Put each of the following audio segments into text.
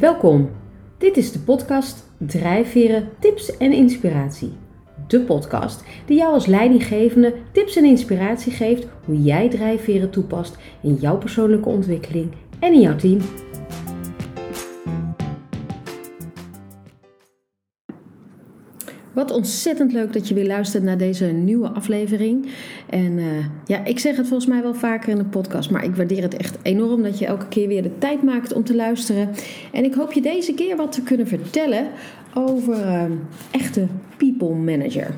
Welkom. Dit is de podcast Drijfveren, Tips en Inspiratie. De podcast die jou als leidinggevende tips en inspiratie geeft hoe jij drijfveren toepast in jouw persoonlijke ontwikkeling en in jouw team. Wat ontzettend leuk dat je weer luistert naar deze nieuwe aflevering. En uh, ja, ik zeg het volgens mij wel vaker in de podcast, maar ik waardeer het echt enorm dat je elke keer weer de tijd maakt om te luisteren. En ik hoop je deze keer wat te kunnen vertellen over uh, echte people manager.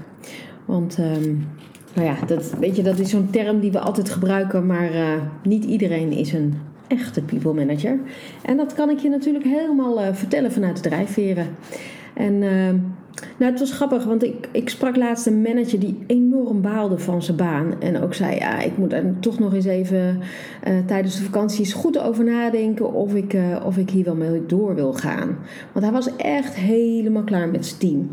Want um, nou ja, dat, weet je, dat is zo'n term die we altijd gebruiken, maar uh, niet iedereen is een echte people manager. En dat kan ik je natuurlijk helemaal vertellen vanuit de drijfveren. En ehm, nou, het was grappig, want ik, ik sprak laatst een manager die enorm baalde van zijn baan. En ook zei, ja, ik moet er toch nog eens even uh, tijdens de vakanties goed over nadenken of ik, uh, of ik hier wel mee door wil gaan. Want hij was echt helemaal klaar met zijn team.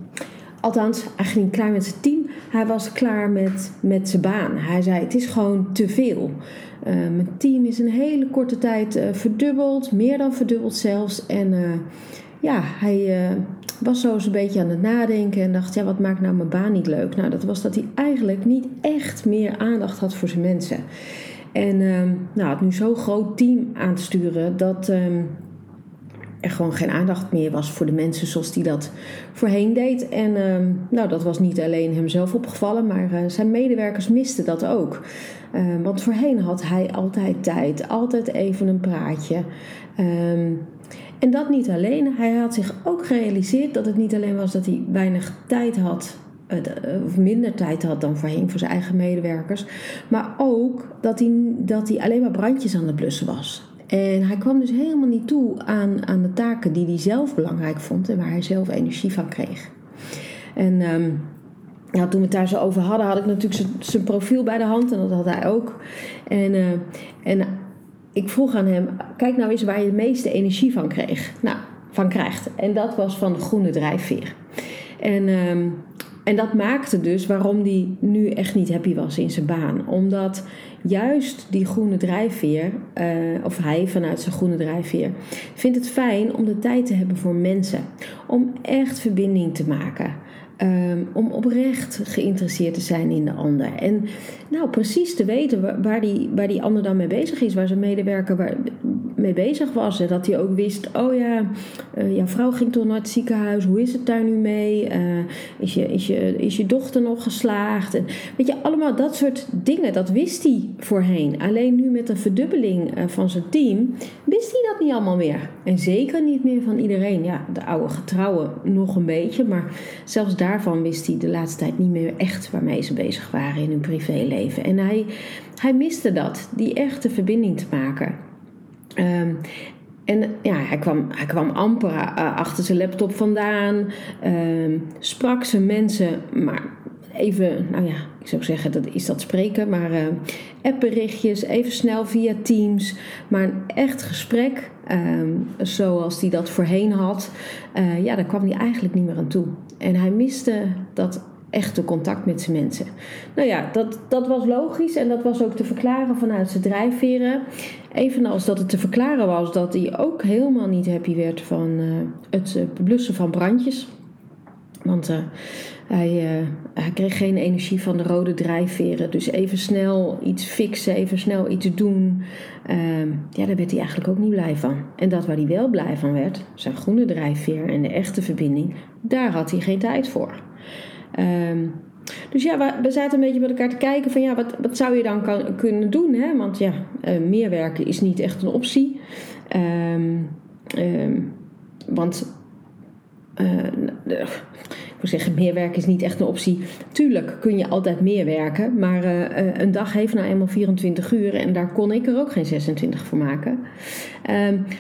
Althans, hij ging klaar met zijn team, hij was klaar met, met zijn baan. Hij zei, het is gewoon te veel. Uh, mijn team is een hele korte tijd verdubbeld, meer dan verdubbeld zelfs. En ja, hij was zo eens een beetje aan het nadenken en dacht, ja, wat maakt nou mijn baan niet leuk? Nou, dat was dat hij eigenlijk niet echt meer aandacht had voor zijn mensen. En um, nou, het nu zo'n groot team aan te sturen dat um, er gewoon geen aandacht meer was voor de mensen zoals hij dat voorheen deed. En um, nou, dat was niet alleen hemzelf opgevallen, maar uh, zijn medewerkers misten dat ook. want voorheen had hij altijd tijd, altijd even een praatje. En dat niet alleen. Hij had zich ook gerealiseerd dat het niet alleen was dat hij weinig tijd had, eh, eh, of minder tijd had dan voorheen voor zijn eigen medewerkers, maar ook dat hij, dat hij alleen maar brandjes aan het blussen was. En hij kwam dus helemaal niet toe aan, aan de taken die hij zelf belangrijk vond en waar hij zelf energie van kreeg. En um, toen we het daar zo over hadden, had ik natuurlijk zijn profiel bij de hand en dat had hij ook. En, uh, en ik vroeg aan hem: kijk nou eens waar je de meeste energie van kreeg. Nou, van krijgt. En dat was van de groene drijfveer. En, um, en dat maakte dus waarom hij nu echt niet happy was in zijn baan. Omdat juist die groene drijfveer, uh, of hij vanuit zijn groene drijfveer, vindt het fijn om de tijd te hebben voor mensen. Om echt verbinding te maken. Um, om oprecht geïnteresseerd te zijn in de ander. En nou, precies te weten waar, die, waar die ander dan mee bezig is, waar zijn medewerker waar, mee bezig was. En dat hij ook wist: oh ja, uh, jouw vrouw ging toch naar het ziekenhuis, hoe is het daar nu mee? Uh, is, je, is, je, is je dochter nog geslaagd? Weet je, allemaal dat soort dingen, dat wist hij voorheen. Alleen nu met de verdubbeling uh, van zijn team, wist hij dat niet allemaal meer. En zeker niet meer van iedereen. Ja, de oude getrouwen nog een beetje, maar zelfs daar daarvan wist hij de laatste tijd niet meer echt waarmee ze bezig waren in hun privéleven. En hij, hij miste dat, die echte verbinding te maken. Um, en ja, hij kwam, hij kwam amper uh, achter zijn laptop vandaan, um, sprak zijn mensen, maar even, nou ja, ik zou zeggen, dat is dat spreken, maar uh, appberichtjes, even snel via Teams, maar een echt gesprek, um, zoals hij dat voorheen had, uh, ja, daar kwam hij eigenlijk niet meer aan toe. En hij miste dat echte contact met zijn mensen. Nou ja, dat, dat was logisch en dat was ook te verklaren vanuit zijn drijfveren. Evenals dat het te verklaren was dat hij ook helemaal niet happy werd van uh, het blussen van brandjes. Want uh, hij, hij, kreeg geen energie van de rode drijfveren. Dus even snel iets fixen, even snel iets doen. Uh, ja, daar werd hij eigenlijk ook niet blij van. En dat waar hij wel blij van werd, zijn groene drijfveer en de echte verbinding, daar had hij geen tijd voor. Um, dus ja, we, zaten een beetje met elkaar te kijken van ja, wat, wat zou je dan kunnen doen? Hè? Want ja, uh, meer werken is niet echt een optie. Um, um, want uh, ik wil zeggen, meer werken is niet echt een optie. Tuurlijk kun je altijd meer werken, maar uh, een dag heeft nou eenmaal 24 uur en daar kon ik er ook geen 26 voor maken.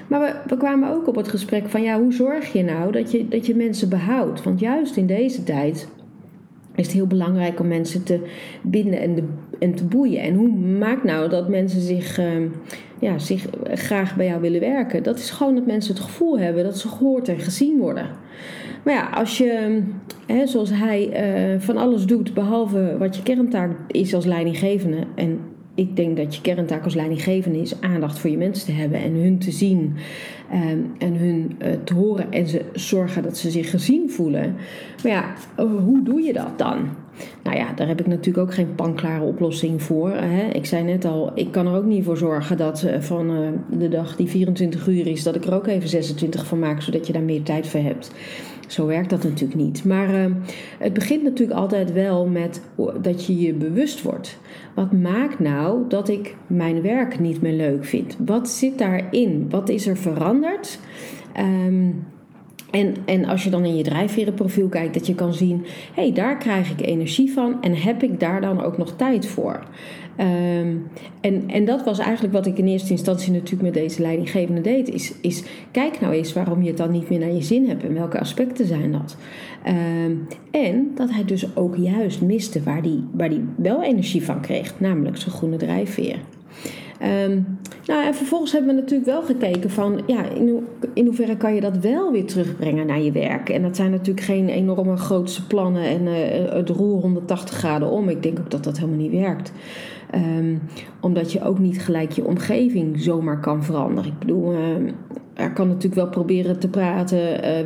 Maar we, we, kwamen ook op het gesprek van ja, hoe zorg je nou dat je, dat je mensen behoudt? Want juist in deze tijd is het heel belangrijk om mensen te binden en, de, en te boeien. En hoe maakt nou dat mensen zich, uh, ja, zich graag bij jou willen werken? Dat is gewoon dat mensen het gevoel hebben dat ze gehoord en gezien worden. Maar ja, als je, hè, zoals hij, uh, van alles doet behalve wat je kerntaak is als leidinggevende. En ik denk dat je kerntaak als leidinggevende is aandacht voor je mensen te hebben en hun te zien um, en hun uh, te horen en ze zorgen dat ze zich gezien voelen. Maar ja, hoe doe je dat dan? Nou ja, daar heb ik natuurlijk ook geen panklare oplossing voor. Hè. Ik zei net al, ik kan er ook niet voor zorgen dat uh, van uh, de dag die 24 uur is, dat ik er ook even 26 van maak, zodat je daar meer tijd voor hebt. Zo werkt dat natuurlijk niet. Maar uh, het begint natuurlijk altijd wel met dat je je bewust wordt. Wat maakt nou dat ik mijn werk niet meer leuk vind? Wat zit daarin? Wat is er veranderd? Um, en, en als je dan in je drijfverenprofiel kijkt, dat je kan zien: hé, hey, daar krijg ik energie van en heb ik daar dan ook nog tijd voor? Um, en, en dat was eigenlijk wat ik in eerste instantie natuurlijk met deze leidinggevende deed. Is, is kijk nou eens waarom je het dan niet meer naar je zin hebt en welke aspecten zijn dat. Um, en dat hij dus ook juist miste waar hij waar die wel energie van kreeg, namelijk zijn groene drijfveer. Um, nou, en vervolgens hebben we natuurlijk wel gekeken van, ja, in, hoeverre kan je dat wel weer terugbrengen naar je werk? En dat zijn natuurlijk geen enorme grootste plannen en uh, het roer 180 graden om. Ik denk ook dat dat helemaal niet werkt. Um, omdat je ook niet gelijk je omgeving zomaar kan veranderen. Ik bedoel, uh, er kan natuurlijk wel proberen te praten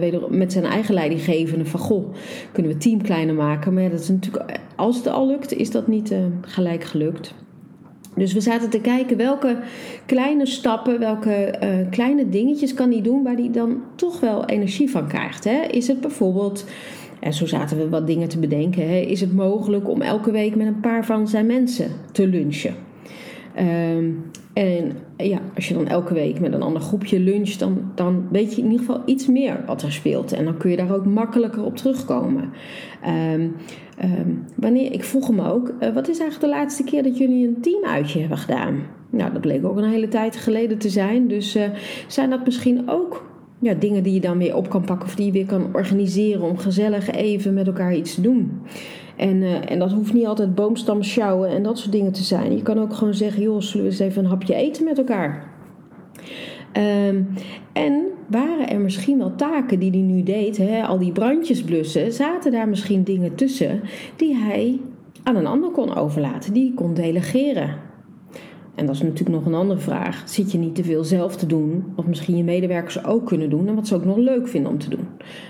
uh, met zijn eigen leidinggevende van goh, kunnen we team kleiner maken? Maar dat is natuurlijk, als het al lukt, is dat niet gelijk gelukt. Dus we zaten te kijken welke kleine stappen, welke uh, kleine dingetjes kan hij doen waar hij dan toch wel energie van krijgt. Hè? Is het bijvoorbeeld, en zo zaten we wat dingen te bedenken, hè? is het mogelijk om elke week met een paar van zijn mensen te lunchen? Um, en ja, als je dan elke week met een ander groepje luncht, dan, dan weet je in ieder geval iets meer wat er speelt. En dan kun je daar ook makkelijker op terugkomen. Um, um, wanneer, ik vroeg hem ook, uh, wat is eigenlijk de laatste keer dat jullie een teamuitje hebben gedaan? Nou, dat bleek ook een hele tijd geleden te zijn. Dus uh, zijn dat misschien ook ja, dingen die je dan weer op kan pakken of die je weer kan organiseren om gezellig even met elkaar iets te doen? En, uh, en dat hoeft niet altijd boomstam sjouwen en dat soort dingen te zijn. Je kan ook gewoon zeggen, joh, zullen we eens even een hapje eten met elkaar? Um, en waren er misschien wel taken die hij nu deed, hè, al die brandjes blussen, zaten daar misschien dingen tussen die hij aan een ander kon overlaten, die hij kon delegeren. En dat is natuurlijk nog een andere vraag. Zit je niet te veel zelf te doen? Of misschien je medewerkers ook kunnen doen en wat ze ook nog leuk vinden om te doen.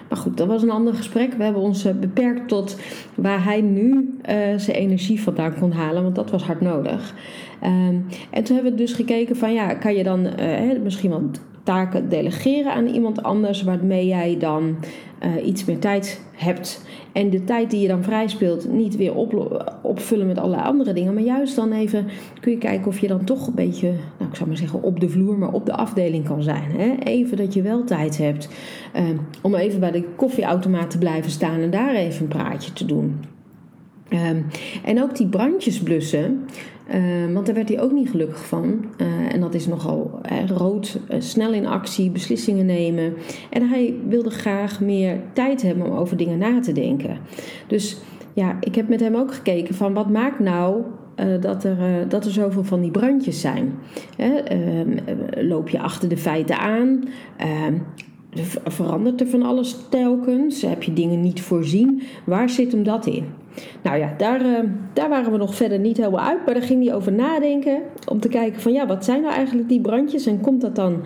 Maar goed, dat was een ander gesprek. We hebben ons eh, beperkt tot waar hij nu uh, zijn energie vandaan kon halen, want dat was hard nodig. Um, en toen hebben we dus gekeken van ja, kan je dan uh, misschien wel taken delegeren aan iemand anders, waarmee jij dan uh, iets meer tijd hebt. En de tijd die je dan vrij speelt, niet weer op, opvullen met allerlei andere dingen. Maar juist dan even kun je kijken of je dan toch een beetje, nou ik zou maar zeggen, op de vloer, maar op de afdeling kan zijn. Hè? Even dat je wel tijd hebt uh, om even bij de koffieautomaat te blijven staan en daar even een praatje te doen. Um, en ook die brandjes blussen, uh, want daar werd hij ook niet gelukkig van. Uh, en dat is nogal rood, snel in actie, beslissingen nemen. En hij wilde graag meer tijd hebben om over dingen na te denken. Dus ja, ik heb met hem ook gekeken van wat maakt nou dat, er, dat er zoveel van die brandjes zijn. Ehm, loop je achter de feiten aan? Ehm, verandert er van alles telkens? Heb je dingen niet voorzien? Waar zit hem dat in? Nou ja, daar, uh, daar waren we nog verder niet helemaal uit, maar daar ging hij over nadenken. Om te kijken van ja, wat zijn nou eigenlijk die brandjes? En komt dat dan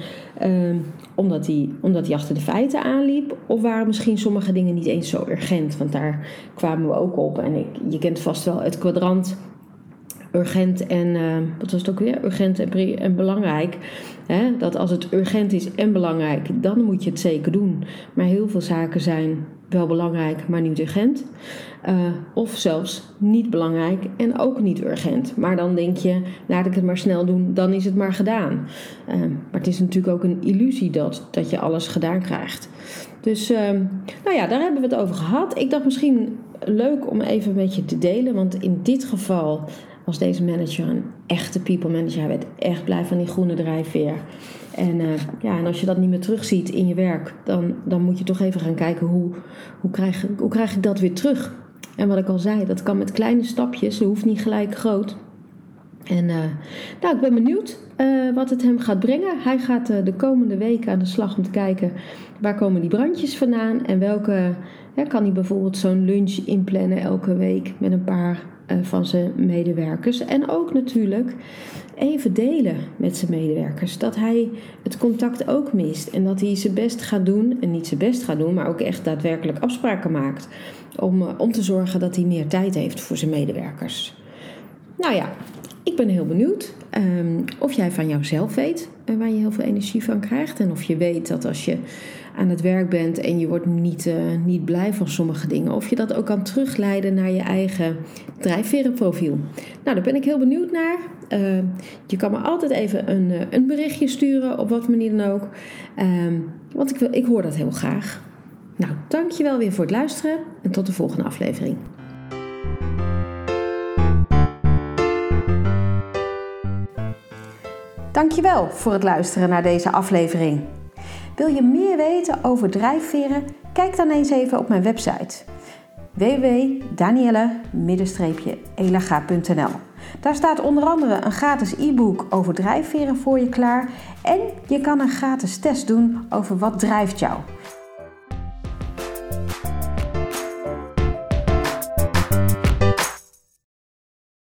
uh, omdat, hij, omdat hij achter de feiten aanliep? Of waren misschien sommige dingen niet eens zo urgent? Want daar kwamen we ook op. En ik, je kent vast wel het kwadrant urgent en, uh, wat was het ook weer? Urgent en, en belangrijk. Hè? Dat als het urgent is en belangrijk, dan moet je het zeker doen. Maar heel veel zaken zijn wel belangrijk, maar niet urgent. Uh, of zelfs niet belangrijk en ook niet urgent. Maar dan denk je, laat ik het maar snel doen, dan is het maar gedaan. Uh, maar het is natuurlijk ook een illusie dat, dat je alles gedaan krijgt. Dus uh, nou ja, daar hebben we het over gehad. Ik dacht misschien leuk om even met je te delen, want in dit geval was deze manager een echte people manager. Hij werd echt blij van die groene drijfveer. En, uh, ja, en als je dat niet meer terugziet in je werk, dan, dan moet je toch even gaan kijken hoe, hoe, krijg, hoe krijg ik dat weer terug. En wat ik al zei, dat kan met kleine stapjes, het hoeft niet gelijk groot. En uh, nou, ik ben benieuwd uh, wat het hem gaat brengen. Hij gaat de komende weken aan de slag om te kijken waar komen die brandjes vandaan en welke. kan hij bijvoorbeeld zo'n lunch inplannen elke week met een paar eh, van zijn medewerkers. En ook natuurlijk even delen met zijn medewerkers. Dat hij het contact ook mist. En dat hij zijn best gaat doen. En niet zijn best gaat doen, maar ook echt daadwerkelijk afspraken maakt. Om, eh, om te zorgen dat hij meer tijd heeft voor zijn medewerkers. Nou ja, ik ben heel benieuwd um, of jij van jouzelf weet uh, waar je heel veel energie van krijgt. En of je weet dat als je aan het werk bent en je wordt niet, uh, niet blij van sommige dingen, of je dat ook kan terugleiden naar je eigen drijfverenprofiel. Nou, daar ben ik heel benieuwd naar. Uh, je kan me altijd even een, een berichtje sturen, op wat manier dan ook. Um, want ik, wil, ik hoor dat heel graag. Nou, dankjewel weer voor het luisteren en tot de volgende aflevering. Dankjewel voor het luisteren naar deze aflevering. Wil je meer weten over drijfveren? Kijk dan eens even op mijn website www.danielle-elaga.nl Daar staat onder andere een gratis e-book over drijfveren voor je klaar en je kan een gratis test doen over wat drijft jou.